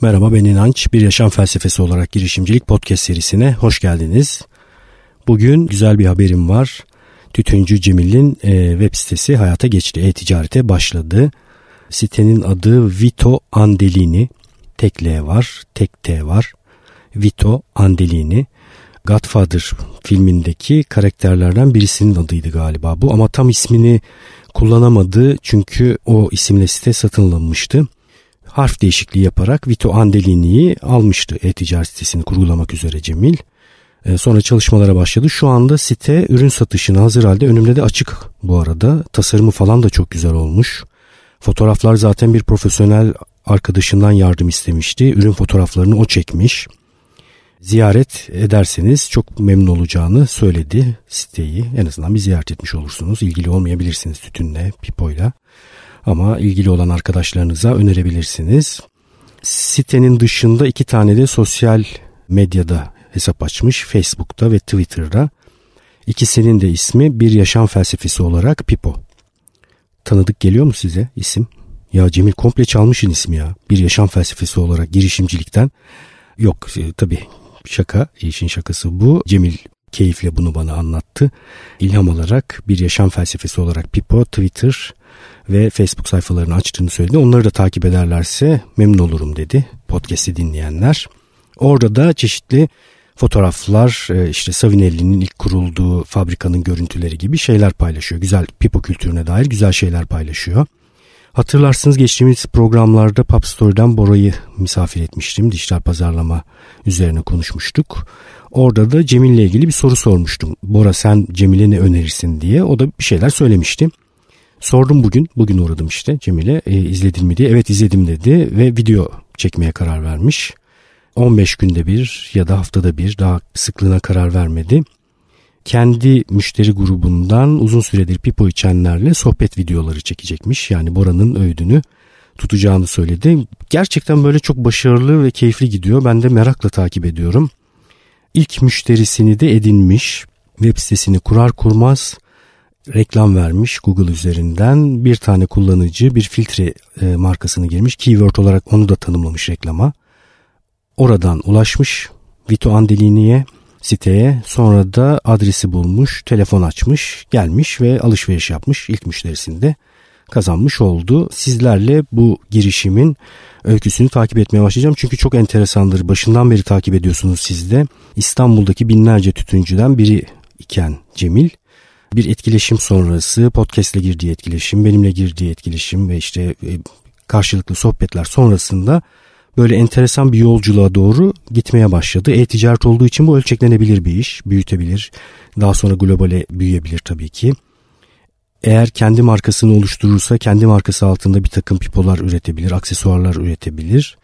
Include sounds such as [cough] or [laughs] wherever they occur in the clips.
Merhaba ben İnanç. Bir Yaşam Felsefesi olarak girişimcilik podcast serisine hoş geldiniz. Bugün güzel bir haberim var. Tütüncü Cemil'in e, web sitesi hayata geçti. E-ticarete başladı. Sitenin adı Vito Andelini. Tek L var, tek T var. Vito Andelini. Godfather filmindeki karakterlerden birisinin adıydı galiba bu ama tam ismini kullanamadı çünkü o isimle site satın alınmıştı harf değişikliği yaparak Vito Andelini'yi almıştı e-ticaret sitesini kurgulamak üzere Cemil. E, sonra çalışmalara başladı. Şu anda site ürün satışına hazır halde önümde de açık bu arada. Tasarımı falan da çok güzel olmuş. Fotoğraflar zaten bir profesyonel arkadaşından yardım istemişti. Ürün fotoğraflarını o çekmiş. Ziyaret ederseniz çok memnun olacağını söyledi siteyi. En azından bir ziyaret etmiş olursunuz. İlgili olmayabilirsiniz tütünle, pipoyla ama ilgili olan arkadaşlarınıza önerebilirsiniz. Sitenin dışında iki tane de sosyal medyada hesap açmış. Facebook'ta ve Twitter'da. İkisinin de ismi bir yaşam felsefesi olarak Pipo. Tanıdık geliyor mu size isim? Ya Cemil komple çalmışın ismi ya. Bir yaşam felsefesi olarak girişimcilikten. Yok e, tabii şaka, işin şakası bu. Cemil keyifle bunu bana anlattı. İlham alarak bir yaşam felsefesi olarak Pipo, Twitter, ve Facebook sayfalarını açtığını söyledi. Onları da takip ederlerse memnun olurum dedi podcast'i dinleyenler. Orada da çeşitli fotoğraflar e, işte Savinelli'nin ilk kurulduğu fabrikanın görüntüleri gibi şeyler paylaşıyor. Güzel pipo kültürüne dair güzel şeyler paylaşıyor. Hatırlarsınız geçtiğimiz programlarda Pop Story'den Bora'yı misafir etmiştim. Dijital pazarlama üzerine konuşmuştuk. Orada da Cemil'le ilgili bir soru sormuştum. Bora sen Cemil'e ne önerirsin diye. O da bir şeyler söylemişti. Sordum bugün, bugün uğradım işte Cemil'e e, izledin mi diye. Evet izledim dedi ve video çekmeye karar vermiş. 15 günde bir ya da haftada bir daha sıklığına karar vermedi. Kendi müşteri grubundan uzun süredir pipo içenlerle sohbet videoları çekecekmiş. Yani Bora'nın öğüdünü tutacağını söyledi. Gerçekten böyle çok başarılı ve keyifli gidiyor. Ben de merakla takip ediyorum. İlk müşterisini de edinmiş. Web sitesini kurar kurmaz reklam vermiş Google üzerinden bir tane kullanıcı bir filtre e, markasını girmiş keyword olarak onu da tanımlamış reklama oradan ulaşmış Vito Andelini'ye siteye sonra da adresi bulmuş telefon açmış gelmiş ve alışveriş yapmış ilk müşterisinde kazanmış oldu. Sizlerle bu girişimin öyküsünü takip etmeye başlayacağım. Çünkü çok enteresandır. Başından beri takip ediyorsunuz siz de. İstanbul'daki binlerce tütüncüden biri iken Cemil bir etkileşim sonrası podcastle girdiği etkileşim, benimle girdiği etkileşim ve işte e, karşılıklı sohbetler sonrasında böyle enteresan bir yolculuğa doğru gitmeye başladı. E-ticaret olduğu için bu ölçeklenebilir bir iş, büyütebilir. Daha sonra globale büyüyebilir tabii ki. Eğer kendi markasını oluşturursa kendi markası altında bir takım pipolar üretebilir, aksesuarlar üretebilir.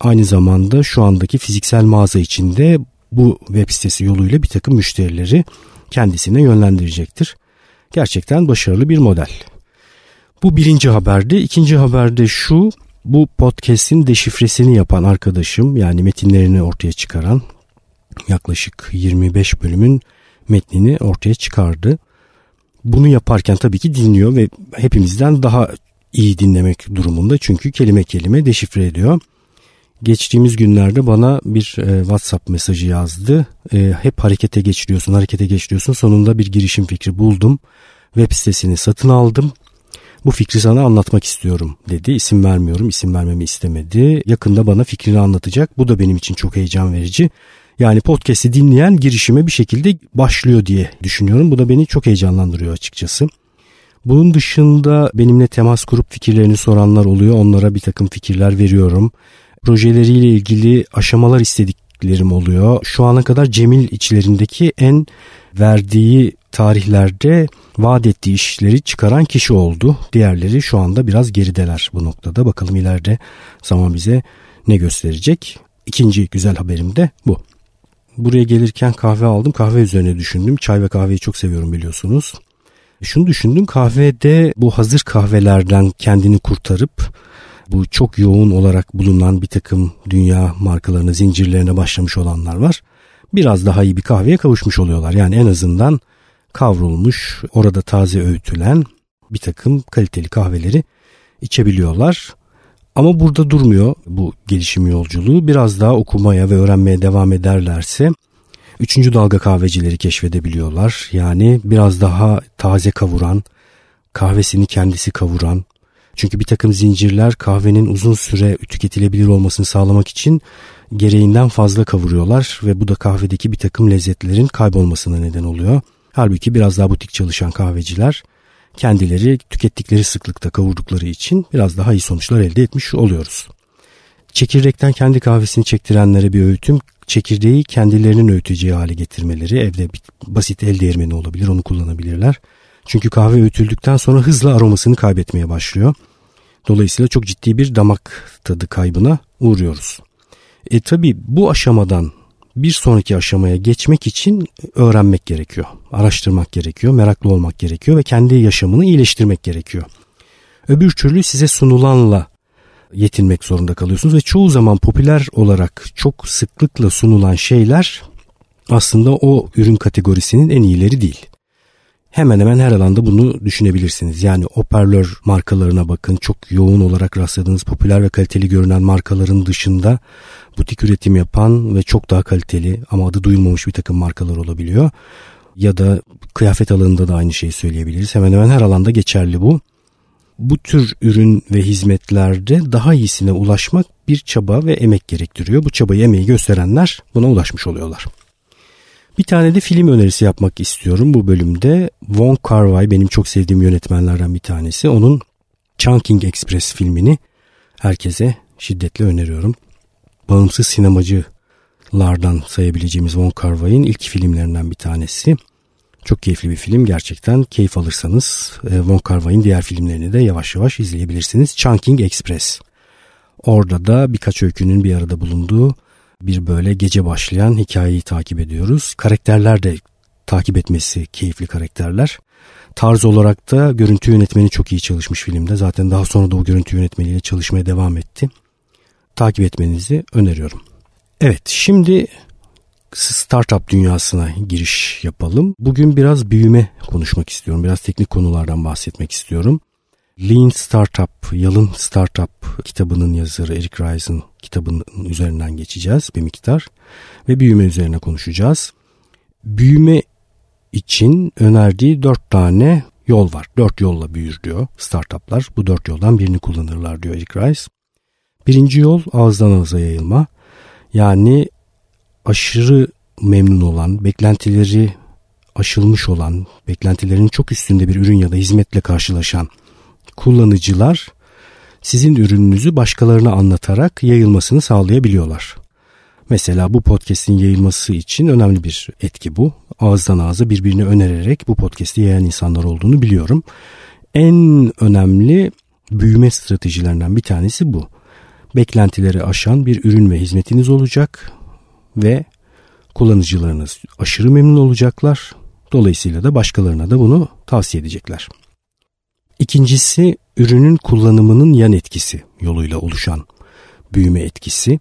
Aynı zamanda şu andaki fiziksel mağaza içinde bu web sitesi yoluyla bir takım müşterileri kendisine yönlendirecektir. Gerçekten başarılı bir model. Bu birinci haberde. İkinci haberde şu bu podcast'in deşifresini yapan arkadaşım yani metinlerini ortaya çıkaran yaklaşık 25 bölümün metnini ortaya çıkardı. Bunu yaparken tabii ki dinliyor ve hepimizden daha iyi dinlemek durumunda çünkü kelime kelime deşifre ediyor geçtiğimiz günlerde bana bir e, WhatsApp mesajı yazdı. E, hep harekete geçiriyorsun, harekete geçiriyorsun. Sonunda bir girişim fikri buldum. Web sitesini satın aldım. Bu fikri sana anlatmak istiyorum dedi. İsim vermiyorum, isim vermemi istemedi. Yakında bana fikrini anlatacak. Bu da benim için çok heyecan verici. Yani podcast'i dinleyen girişime bir şekilde başlıyor diye düşünüyorum. Bu da beni çok heyecanlandırıyor açıkçası. Bunun dışında benimle temas kurup fikirlerini soranlar oluyor. Onlara bir takım fikirler veriyorum projeleriyle ilgili aşamalar istediklerim oluyor. Şu ana kadar Cemil içlerindeki en verdiği tarihlerde vaat ettiği işleri çıkaran kişi oldu. Diğerleri şu anda biraz gerideler bu noktada. Bakalım ileride zaman bize ne gösterecek. İkinci güzel haberim de bu. Buraya gelirken kahve aldım. Kahve üzerine düşündüm. Çay ve kahveyi çok seviyorum biliyorsunuz. Şunu düşündüm kahvede bu hazır kahvelerden kendini kurtarıp bu çok yoğun olarak bulunan bir takım dünya markalarına, zincirlerine başlamış olanlar var. Biraz daha iyi bir kahveye kavuşmuş oluyorlar. Yani en azından kavrulmuş, orada taze öğütülen bir takım kaliteli kahveleri içebiliyorlar. Ama burada durmuyor bu gelişim yolculuğu. Biraz daha okumaya ve öğrenmeye devam ederlerse üçüncü dalga kahvecileri keşfedebiliyorlar. Yani biraz daha taze kavuran, kahvesini kendisi kavuran. Çünkü bir takım zincirler kahvenin uzun süre tüketilebilir olmasını sağlamak için gereğinden fazla kavuruyorlar ve bu da kahvedeki bir takım lezzetlerin kaybolmasına neden oluyor. Halbuki biraz daha butik çalışan kahveciler kendileri tükettikleri sıklıkta kavurdukları için biraz daha iyi sonuçlar elde etmiş oluyoruz. Çekirdekten kendi kahvesini çektirenlere bir öğütüm çekirdeği kendilerinin öğüteceği hale getirmeleri evde basit el değirmeni olabilir onu kullanabilirler. Çünkü kahve öğütüldükten sonra hızla aromasını kaybetmeye başlıyor. Dolayısıyla çok ciddi bir damak tadı kaybına uğruyoruz. E tabi bu aşamadan bir sonraki aşamaya geçmek için öğrenmek gerekiyor. Araştırmak gerekiyor, meraklı olmak gerekiyor ve kendi yaşamını iyileştirmek gerekiyor. Öbür türlü size sunulanla yetinmek zorunda kalıyorsunuz ve çoğu zaman popüler olarak çok sıklıkla sunulan şeyler aslında o ürün kategorisinin en iyileri değil. Hemen hemen her alanda bunu düşünebilirsiniz. Yani hoparlör markalarına bakın. Çok yoğun olarak rastladığınız popüler ve kaliteli görünen markaların dışında butik üretim yapan ve çok daha kaliteli ama adı duyulmamış bir takım markalar olabiliyor. Ya da kıyafet alanında da aynı şeyi söyleyebiliriz. Hemen hemen her alanda geçerli bu. Bu tür ürün ve hizmetlerde daha iyisine ulaşmak bir çaba ve emek gerektiriyor. Bu çabayı emeği gösterenler buna ulaşmış oluyorlar. Bir tane de film önerisi yapmak istiyorum bu bölümde. Wong Kar Wai benim çok sevdiğim yönetmenlerden bir tanesi. Onun Chungking Express filmini herkese şiddetle öneriyorum. Bağımsız sinemacılardan sayabileceğimiz Wong Kar Wai'nin ilk filmlerinden bir tanesi. Çok keyifli bir film gerçekten. Keyif alırsanız e, Wong Kar Wai'nin diğer filmlerini de yavaş yavaş izleyebilirsiniz. Chungking Express. Orada da birkaç öykünün bir arada bulunduğu bir böyle gece başlayan hikayeyi takip ediyoruz. Karakterler de takip etmesi keyifli karakterler. Tarz olarak da görüntü yönetmeni çok iyi çalışmış filmde. Zaten daha sonra da o görüntü yönetmeniyle çalışmaya devam etti. Takip etmenizi öneriyorum. Evet şimdi startup dünyasına giriş yapalım. Bugün biraz büyüme konuşmak istiyorum. Biraz teknik konulardan bahsetmek istiyorum. Lean Startup, Yalın Startup kitabının yazarı Eric Rice'ın kitabının üzerinden geçeceğiz bir miktar ve büyüme üzerine konuşacağız. Büyüme için önerdiği dört tane yol var. Dört yolla büyür diyor startuplar. Bu dört yoldan birini kullanırlar diyor Eric Rice. Birinci yol ağızdan ağıza yayılma. Yani aşırı memnun olan, beklentileri aşılmış olan, beklentilerin çok üstünde bir ürün ya da hizmetle karşılaşan kullanıcılar sizin ürününüzü başkalarına anlatarak yayılmasını sağlayabiliyorlar. Mesela bu podcast'in yayılması için önemli bir etki bu. Ağızdan ağza birbirini önererek bu podcast'i yayan insanlar olduğunu biliyorum. En önemli büyüme stratejilerinden bir tanesi bu. Beklentileri aşan bir ürün ve hizmetiniz olacak ve kullanıcılarınız aşırı memnun olacaklar. Dolayısıyla da başkalarına da bunu tavsiye edecekler. İkincisi ürünün kullanımının yan etkisi yoluyla oluşan büyüme etkisi.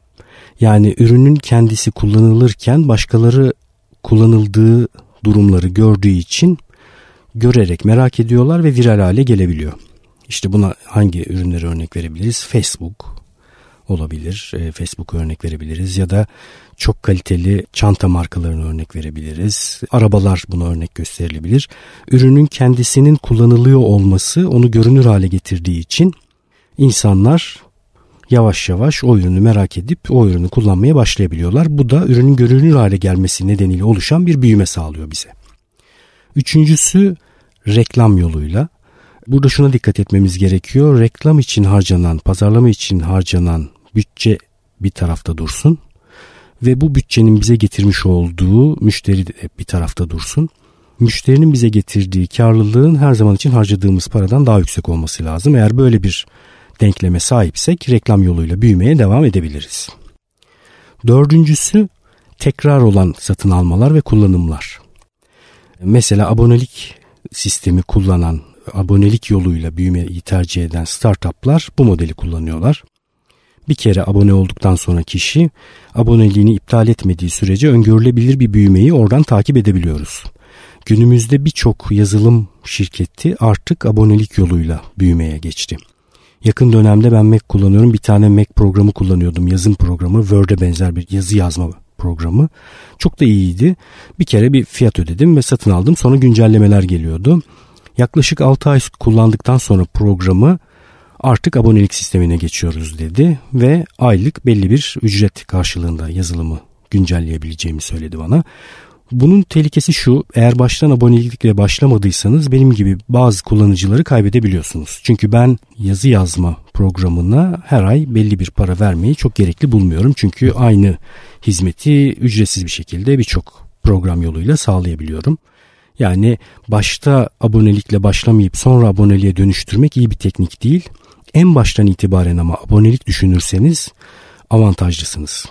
Yani ürünün kendisi kullanılırken başkaları kullanıldığı durumları gördüğü için görerek merak ediyorlar ve viral hale gelebiliyor. İşte buna hangi ürünleri örnek verebiliriz? Facebook, olabilir. E, Facebook örnek verebiliriz ya da çok kaliteli çanta markalarını örnek verebiliriz. Arabalar buna örnek gösterilebilir. Ürünün kendisinin kullanılıyor olması onu görünür hale getirdiği için insanlar yavaş yavaş o ürünü merak edip o ürünü kullanmaya başlayabiliyorlar. Bu da ürünün görünür hale gelmesi nedeniyle oluşan bir büyüme sağlıyor bize. Üçüncüsü reklam yoluyla. Burada şuna dikkat etmemiz gerekiyor. Reklam için harcanan, pazarlama için harcanan bütçe bir tarafta dursun ve bu bütçenin bize getirmiş olduğu müşteri de bir tarafta dursun. Müşterinin bize getirdiği karlılığın her zaman için harcadığımız paradan daha yüksek olması lazım. Eğer böyle bir denkleme sahipsek reklam yoluyla büyümeye devam edebiliriz. Dördüncüsü tekrar olan satın almalar ve kullanımlar. Mesela abonelik sistemi kullanan, abonelik yoluyla büyümeyi tercih eden startuplar bu modeli kullanıyorlar. Bir kere abone olduktan sonra kişi aboneliğini iptal etmediği sürece öngörülebilir bir büyümeyi oradan takip edebiliyoruz. Günümüzde birçok yazılım şirketi artık abonelik yoluyla büyümeye geçti. Yakın dönemde ben Mac kullanıyorum. Bir tane Mac programı kullanıyordum. Yazım programı. Word'e benzer bir yazı yazma programı. Çok da iyiydi. Bir kere bir fiyat ödedim ve satın aldım. Sonra güncellemeler geliyordu. Yaklaşık 6 ay kullandıktan sonra programı artık abonelik sistemine geçiyoruz dedi ve aylık belli bir ücret karşılığında yazılımı güncelleyebileceğimi söyledi bana. Bunun tehlikesi şu eğer baştan abonelikle başlamadıysanız benim gibi bazı kullanıcıları kaybedebiliyorsunuz. Çünkü ben yazı yazma programına her ay belli bir para vermeyi çok gerekli bulmuyorum. Çünkü aynı hizmeti ücretsiz bir şekilde birçok program yoluyla sağlayabiliyorum. Yani başta abonelikle başlamayıp sonra aboneliğe dönüştürmek iyi bir teknik değil. En baştan itibaren ama abonelik düşünürseniz avantajlısınız.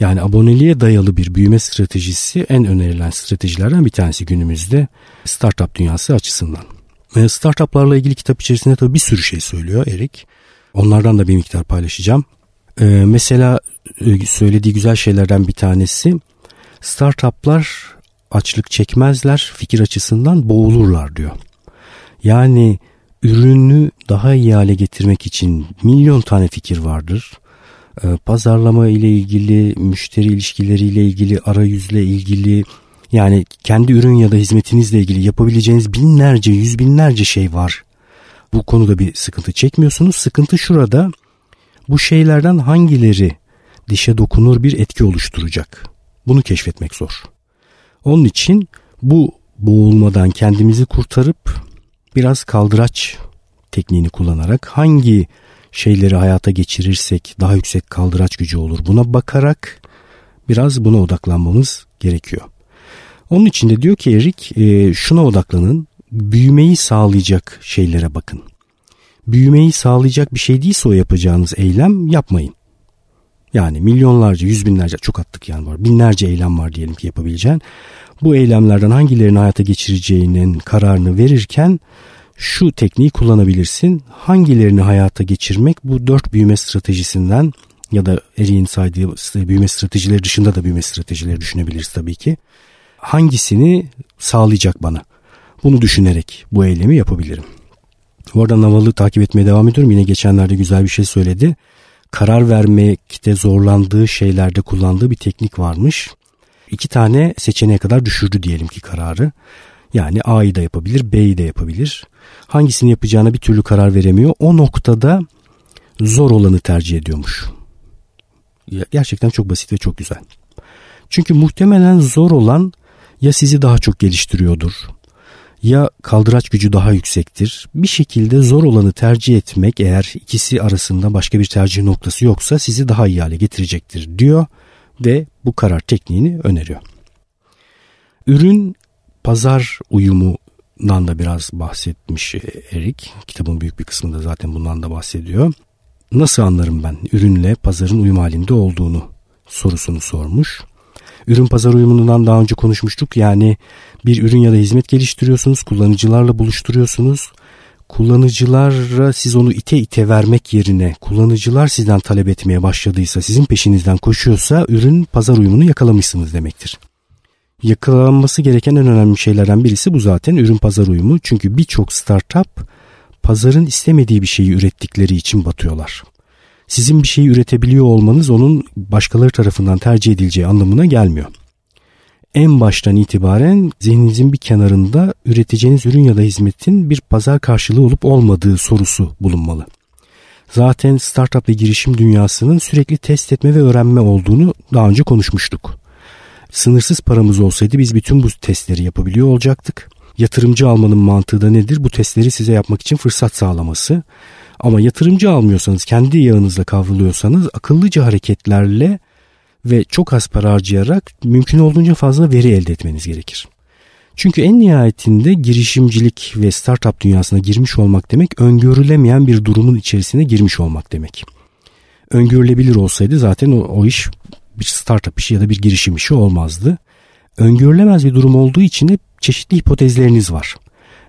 Yani aboneliğe dayalı bir büyüme stratejisi en önerilen stratejilerden bir tanesi günümüzde startup dünyası açısından. Startuplarla ilgili kitap içerisinde tabii bir sürü şey söylüyor Erik. Onlardan da bir miktar paylaşacağım. Ee, mesela e, söylediği güzel şeylerden bir tanesi startuplar açlık çekmezler fikir açısından boğulurlar diyor. Yani ürünü daha iyi hale getirmek için milyon tane fikir vardır. Ee, pazarlama ile ilgili, müşteri ilişkileri ile ilgili, arayüzle ilgili yani kendi ürün ya da hizmetinizle ilgili yapabileceğiniz binlerce, yüz binlerce şey var. Bu konuda bir sıkıntı çekmiyorsunuz. Sıkıntı şurada bu şeylerden hangileri dişe dokunur bir etki oluşturacak? Bunu keşfetmek zor. Onun için bu boğulmadan kendimizi kurtarıp biraz kaldıraç tekniğini kullanarak hangi şeyleri hayata geçirirsek daha yüksek kaldıraç gücü olur. Buna bakarak biraz buna odaklanmamız gerekiyor. Onun için de diyor ki Erik e, şuna odaklanın büyümeyi sağlayacak şeylere bakın. Büyümeyi sağlayacak bir şey değilse o yapacağınız eylem yapmayın. Yani milyonlarca, yüz binlerce çok attık yani var. Binlerce eylem var diyelim ki yapabileceğin. Bu eylemlerden hangilerini hayata geçireceğinin kararını verirken şu tekniği kullanabilirsin. Hangilerini hayata geçirmek bu dört büyüme stratejisinden ya da Erik'in saydığı büyüme stratejileri dışında da büyüme stratejileri düşünebiliriz tabii ki. Hangisini sağlayacak bana? Bunu düşünerek bu eylemi yapabilirim. Bu arada Naval'ı takip etmeye devam ediyorum. Yine geçenlerde güzel bir şey söyledi. Karar vermekte zorlandığı şeylerde kullandığı bir teknik varmış. İki tane seçeneğe kadar düşürdü diyelim ki kararı. Yani A'yı da yapabilir, B'yi de yapabilir. Hangisini yapacağına bir türlü karar veremiyor. O noktada zor olanı tercih ediyormuş. Gerçekten çok basit ve çok güzel. Çünkü muhtemelen zor olan ya sizi daha çok geliştiriyordur ya kaldıraç gücü daha yüksektir. Bir şekilde zor olanı tercih etmek eğer ikisi arasında başka bir tercih noktası yoksa sizi daha iyi hale getirecektir diyor ve bu karar tekniğini öneriyor. Ürün pazar uyumundan da biraz bahsetmiş Erik. Kitabın büyük bir kısmında zaten bundan da bahsediyor. Nasıl anlarım ben ürünle pazarın uyum halinde olduğunu sorusunu sormuş. Ürün pazar uyumundan daha önce konuşmuştuk. Yani bir ürün ya da hizmet geliştiriyorsunuz, kullanıcılarla buluşturuyorsunuz. Kullanıcılara siz onu ite ite vermek yerine kullanıcılar sizden talep etmeye başladıysa, sizin peşinizden koşuyorsa ürün pazar uyumunu yakalamışsınız demektir. Yakalanması gereken en önemli şeylerden birisi bu zaten ürün pazar uyumu. Çünkü birçok startup pazarın istemediği bir şeyi ürettikleri için batıyorlar sizin bir şeyi üretebiliyor olmanız onun başkaları tarafından tercih edileceği anlamına gelmiyor. En baştan itibaren zihninizin bir kenarında üreteceğiniz ürün ya da hizmetin bir pazar karşılığı olup olmadığı sorusu bulunmalı. Zaten startup ve girişim dünyasının sürekli test etme ve öğrenme olduğunu daha önce konuşmuştuk. Sınırsız paramız olsaydı biz bütün bu testleri yapabiliyor olacaktık. Yatırımcı almanın mantığı da nedir? Bu testleri size yapmak için fırsat sağlaması. Ama yatırımcı almıyorsanız, kendi yağınızla kavruluyorsanız akıllıca hareketlerle ve çok az para harcayarak mümkün olduğunca fazla veri elde etmeniz gerekir. Çünkü en nihayetinde girişimcilik ve startup dünyasına girmiş olmak demek öngörülemeyen bir durumun içerisine girmiş olmak demek. Öngörülebilir olsaydı zaten o, o iş bir startup işi ya da bir girişim işi olmazdı. Öngörülemez bir durum olduğu için de çeşitli hipotezleriniz var.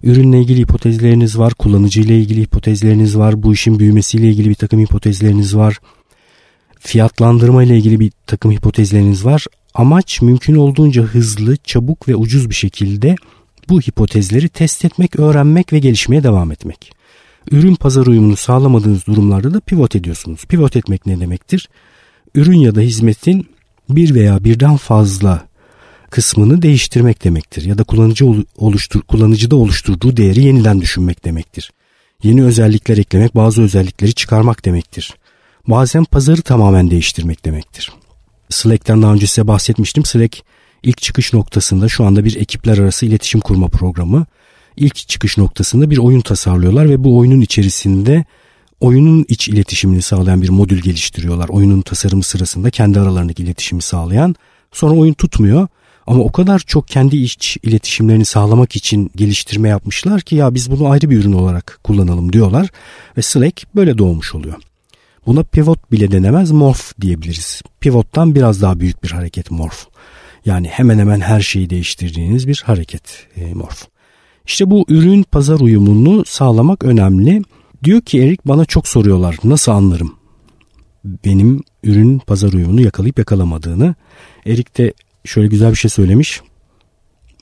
Ürünle ilgili hipotezleriniz var, kullanıcı ile ilgili hipotezleriniz var, bu işin büyümesiyle ilgili bir takım hipotezleriniz var. Fiyatlandırma ile ilgili bir takım hipotezleriniz var. Amaç mümkün olduğunca hızlı, çabuk ve ucuz bir şekilde bu hipotezleri test etmek, öğrenmek ve gelişmeye devam etmek. Ürün pazar uyumunu sağlamadığınız durumlarda da pivot ediyorsunuz. Pivot etmek ne demektir? Ürün ya da hizmetin bir veya birden fazla kısmını değiştirmek demektir. Ya da kullanıcı oluştur, kullanıcıda oluşturduğu değeri yeniden düşünmek demektir. Yeni özellikler eklemek, bazı özellikleri çıkarmak demektir. Bazen pazarı tamamen değiştirmek demektir. Slack'ten daha önce size bahsetmiştim. Slack ilk çıkış noktasında şu anda bir ekipler arası iletişim kurma programı. İlk çıkış noktasında bir oyun tasarlıyorlar ve bu oyunun içerisinde oyunun iç iletişimini sağlayan bir modül geliştiriyorlar. Oyunun tasarımı sırasında kendi aralarındaki iletişimi sağlayan. Sonra oyun tutmuyor ama o kadar çok kendi iç iletişimlerini sağlamak için geliştirme yapmışlar ki ya biz bunu ayrı bir ürün olarak kullanalım diyorlar ve Slack böyle doğmuş oluyor. Buna pivot bile denemez morph diyebiliriz. Pivottan biraz daha büyük bir hareket morph. Yani hemen hemen her şeyi değiştirdiğiniz bir hareket e, morph. İşte bu ürün pazar uyumunu sağlamak önemli. Diyor ki Erik bana çok soruyorlar nasıl anlarım benim ürün pazar uyumunu yakalayıp yakalamadığını. Erik de şöyle güzel bir şey söylemiş.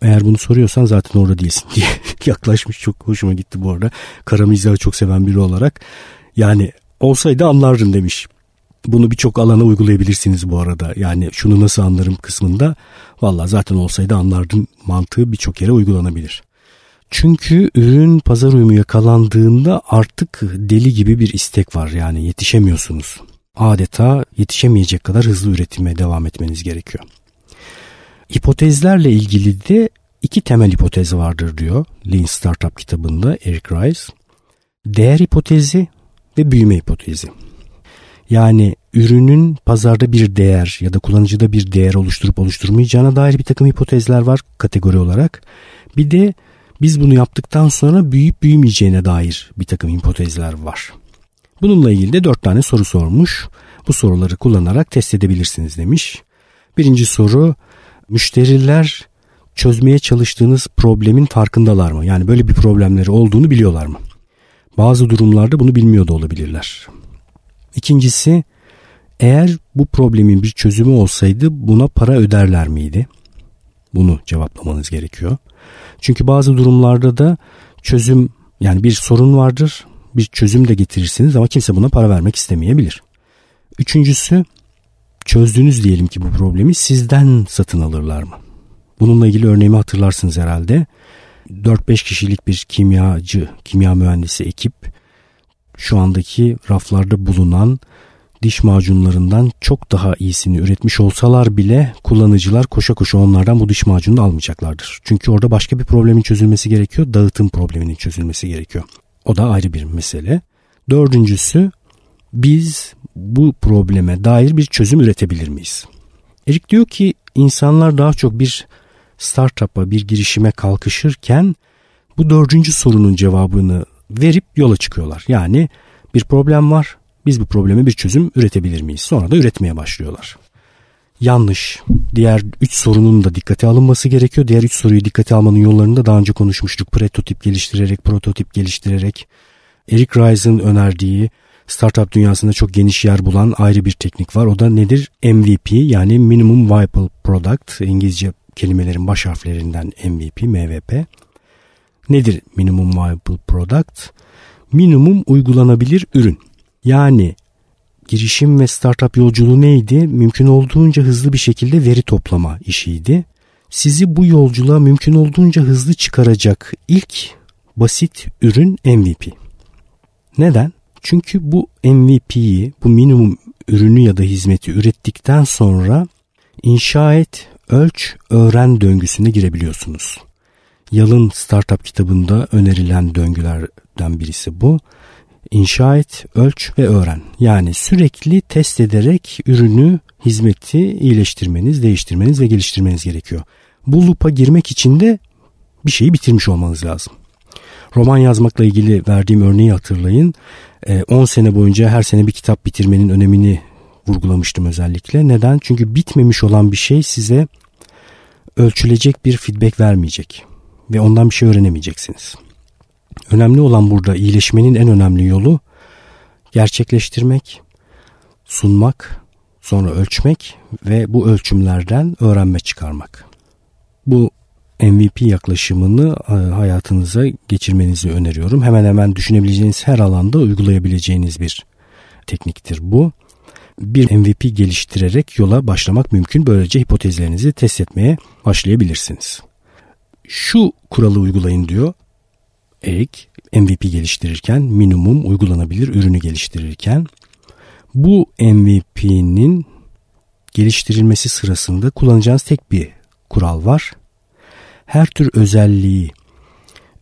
Eğer bunu soruyorsan zaten orada değilsin [laughs] diye yaklaşmış. Çok hoşuma gitti bu arada. Kara mizahı çok seven biri olarak. Yani olsaydı anlardın demiş. Bunu birçok alana uygulayabilirsiniz bu arada. Yani şunu nasıl anlarım kısmında. Valla zaten olsaydı anlardın mantığı birçok yere uygulanabilir. Çünkü ürün pazar uyumu yakalandığında artık deli gibi bir istek var. Yani yetişemiyorsunuz. Adeta yetişemeyecek kadar hızlı üretime devam etmeniz gerekiyor. Hipotezlerle ilgili de iki temel hipotez vardır diyor Lean Startup kitabında Eric Rice. Değer hipotezi ve büyüme hipotezi. Yani ürünün pazarda bir değer ya da kullanıcıda bir değer oluşturup oluşturmayacağına dair bir takım hipotezler var kategori olarak. Bir de biz bunu yaptıktan sonra büyüyüp büyümeyeceğine dair bir takım hipotezler var. Bununla ilgili de dört tane soru sormuş. Bu soruları kullanarak test edebilirsiniz demiş. Birinci soru müşteriler çözmeye çalıştığınız problemin farkındalar mı? Yani böyle bir problemleri olduğunu biliyorlar mı? Bazı durumlarda bunu bilmiyor da olabilirler. İkincisi eğer bu problemin bir çözümü olsaydı buna para öderler miydi? Bunu cevaplamanız gerekiyor. Çünkü bazı durumlarda da çözüm yani bir sorun vardır bir çözüm de getirirsiniz ama kimse buna para vermek istemeyebilir. Üçüncüsü çözdünüz diyelim ki bu problemi sizden satın alırlar mı? Bununla ilgili örneğimi hatırlarsınız herhalde. 4-5 kişilik bir kimyacı, kimya mühendisi ekip şu andaki raflarda bulunan diş macunlarından çok daha iyisini üretmiş olsalar bile kullanıcılar koşa koşa onlardan bu diş macununu almayacaklardır. Çünkü orada başka bir problemin çözülmesi gerekiyor. Dağıtım probleminin çözülmesi gerekiyor. O da ayrı bir mesele. Dördüncüsü biz bu probleme dair bir çözüm üretebilir miyiz? Erik diyor ki insanlar daha çok bir startup'a bir girişime kalkışırken bu dördüncü sorunun cevabını verip yola çıkıyorlar. Yani bir problem var biz bu probleme bir çözüm üretebilir miyiz? Sonra da üretmeye başlıyorlar. Yanlış. Diğer üç sorunun da dikkate alınması gerekiyor. Diğer üç soruyu dikkate almanın yollarını da daha önce konuşmuştuk. Prototip geliştirerek, prototip geliştirerek. Eric Rice'ın önerdiği startup dünyasında çok geniş yer bulan ayrı bir teknik var. O da nedir? MVP yani Minimum Viable Product. İngilizce kelimelerin baş harflerinden MVP, MVP. Nedir Minimum Viable Product? Minimum uygulanabilir ürün. Yani girişim ve startup yolculuğu neydi? Mümkün olduğunca hızlı bir şekilde veri toplama işiydi. Sizi bu yolculuğa mümkün olduğunca hızlı çıkaracak ilk basit ürün MVP. Neden? Çünkü bu MVP'yi, bu minimum ürünü ya da hizmeti ürettikten sonra inşa et, ölç, öğren döngüsüne girebiliyorsunuz. Yalın Startup kitabında önerilen döngülerden birisi bu. İnşa et, ölç ve öğren. Yani sürekli test ederek ürünü, hizmeti iyileştirmeniz, değiştirmeniz ve geliştirmeniz gerekiyor. Bu loop'a girmek için de bir şeyi bitirmiş olmanız lazım. Roman yazmakla ilgili verdiğim örneği hatırlayın. 10 ee, sene boyunca her sene bir kitap bitirmenin önemini vurgulamıştım özellikle. Neden? Çünkü bitmemiş olan bir şey size ölçülecek bir feedback vermeyecek ve ondan bir şey öğrenemeyeceksiniz. Önemli olan burada iyileşmenin en önemli yolu gerçekleştirmek, sunmak, sonra ölçmek ve bu ölçümlerden öğrenme çıkarmak. Bu MVP yaklaşımını e, hayatınıza geçirmenizi öneriyorum. Hemen hemen düşünebileceğiniz her alanda uygulayabileceğiniz bir tekniktir bu. Bir MVP geliştirerek yola başlamak mümkün. Böylece hipotezlerinizi test etmeye başlayabilirsiniz. Şu kuralı uygulayın diyor Eric MVP geliştirirken minimum uygulanabilir ürünü geliştirirken bu MVP'nin geliştirilmesi sırasında kullanacağınız tek bir kural var. Her tür özelliği,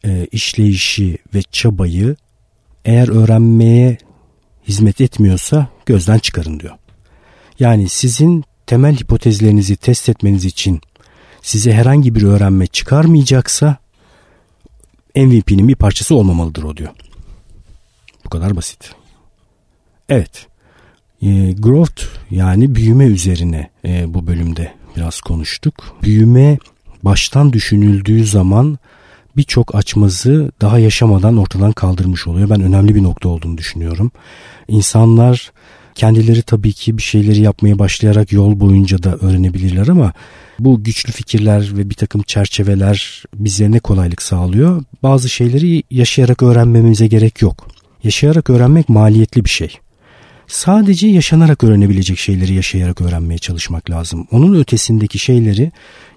e, işleyişi ve çabayı eğer öğrenmeye hizmet etmiyorsa gözden çıkarın diyor. Yani sizin temel hipotezlerinizi test etmeniz için size herhangi bir öğrenme çıkarmayacaksa MVP'nin bir parçası olmamalıdır o diyor. Bu kadar basit. Evet. E, growth yani büyüme üzerine e, bu bölümde biraz konuştuk. Büyüme baştan düşünüldüğü zaman birçok açmazı daha yaşamadan ortadan kaldırmış oluyor. Ben önemli bir nokta olduğunu düşünüyorum. İnsanlar kendileri tabii ki bir şeyleri yapmaya başlayarak yol boyunca da öğrenebilirler ama bu güçlü fikirler ve bir takım çerçeveler bize ne kolaylık sağlıyor? Bazı şeyleri yaşayarak öğrenmemize gerek yok. Yaşayarak öğrenmek maliyetli bir şey. Sadece yaşanarak öğrenebilecek şeyleri yaşayarak öğrenmeye çalışmak lazım. Onun ötesindeki şeyleri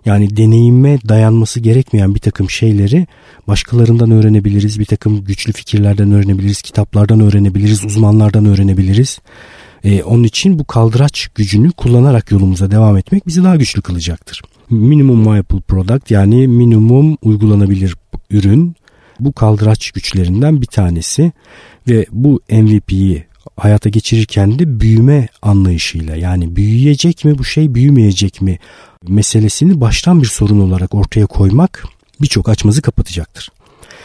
yani deneyime dayanması gerekmeyen bir takım şeyleri başkalarından öğrenebiliriz. Bir takım güçlü fikirlerden öğrenebiliriz, kitaplardan öğrenebiliriz, uzmanlardan öğrenebiliriz. Ee, onun için bu kaldıraç gücünü kullanarak yolumuza devam etmek bizi daha güçlü kılacaktır. Minimum viable product yani minimum uygulanabilir ürün bu kaldıraç güçlerinden bir tanesi ve bu MVP'yi hayata geçirirken de büyüme anlayışıyla yani büyüyecek mi bu şey büyümeyecek mi meselesini baştan bir sorun olarak ortaya koymak birçok açmazı kapatacaktır.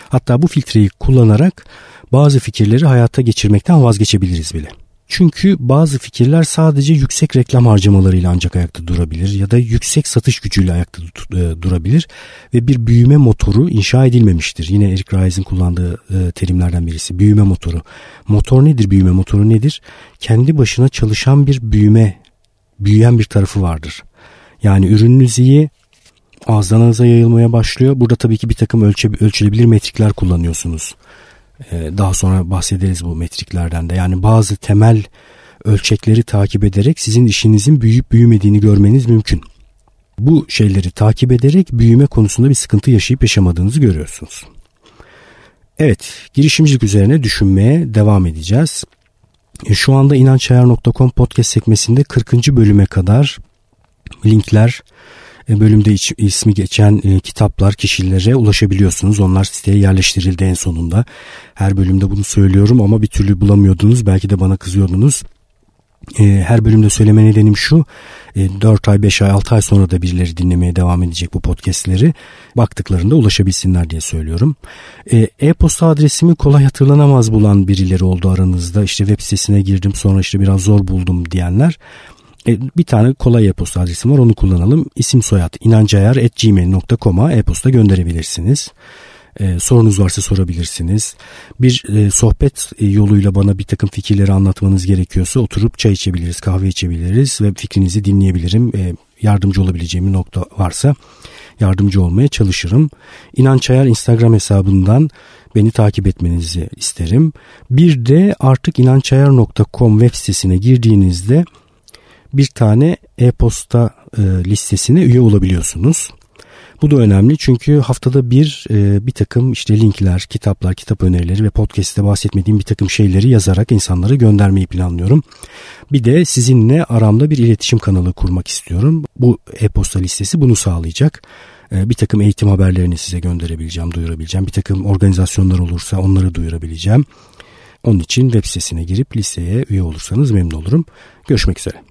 Hatta bu filtreyi kullanarak bazı fikirleri hayata geçirmekten vazgeçebiliriz bile. Çünkü bazı fikirler sadece yüksek reklam harcamalarıyla ancak ayakta durabilir ya da yüksek satış gücüyle ayakta e, durabilir ve bir büyüme motoru inşa edilmemiştir. Yine Eric Rice'in kullandığı e, terimlerden birisi büyüme motoru. Motor nedir? Büyüme motoru nedir? Kendi başına çalışan bir büyüme, büyüyen bir tarafı vardır. Yani ürününüz iyi, ağızdan ağıza yayılmaya başlıyor. Burada tabii ki bir takım ölçe, ölçülebilir metrikler kullanıyorsunuz. Ee, daha sonra bahsederiz bu metriklerden de. Yani bazı temel ölçekleri takip ederek sizin işinizin büyüyüp büyümediğini görmeniz mümkün. Bu şeyleri takip ederek büyüme konusunda bir sıkıntı yaşayıp yaşamadığınızı görüyorsunuz. Evet, girişimcilik üzerine düşünmeye devam edeceğiz. E, şu anda inançayar.com podcast sekmesinde 40. bölüme kadar linkler, bölümde iç, ismi geçen e, kitaplar kişilere ulaşabiliyorsunuz. Onlar siteye yerleştirildi en sonunda. Her bölümde bunu söylüyorum ama bir türlü bulamıyordunuz. Belki de bana kızıyordunuz. E, her bölümde söyleme nedenim şu 4 ay 5 ay 6 ay sonra da birileri dinlemeye devam edecek bu podcastleri baktıklarında ulaşabilsinler diye söylüyorum. E-posta adresimi kolay hatırlanamaz bulan birileri oldu aranızda işte web sitesine girdim sonra işte biraz zor buldum diyenler e, bir tane kolay e-posta adresim var onu kullanalım. İsim soyad inancayar.gmail.com'a e-posta gönderebilirsiniz. E, sorunuz varsa sorabilirsiniz. Bir e, sohbet e, yoluyla bana bir takım fikirleri anlatmanız gerekiyorsa oturup çay içebiliriz, kahve içebiliriz ve fikrinizi dinleyebilirim. E, yardımcı olabileceğim nokta varsa yardımcı olmaya çalışırım. İnanç Ayar Instagram hesabından beni takip etmenizi isterim. Bir de artık inançayar.com web sitesine girdiğinizde bir tane e-posta e, listesine üye olabiliyorsunuz. Bu da önemli çünkü haftada bir e, bir takım işte linkler, kitaplar, kitap önerileri ve podcast'te bahsetmediğim bir takım şeyleri yazarak insanlara göndermeyi planlıyorum. Bir de sizinle aramda bir iletişim kanalı kurmak istiyorum. Bu e-posta listesi bunu sağlayacak. E, bir takım eğitim haberlerini size gönderebileceğim, duyurabileceğim. Bir takım organizasyonlar olursa onları duyurabileceğim. Onun için web sitesine girip listeye üye olursanız memnun olurum. Görüşmek üzere.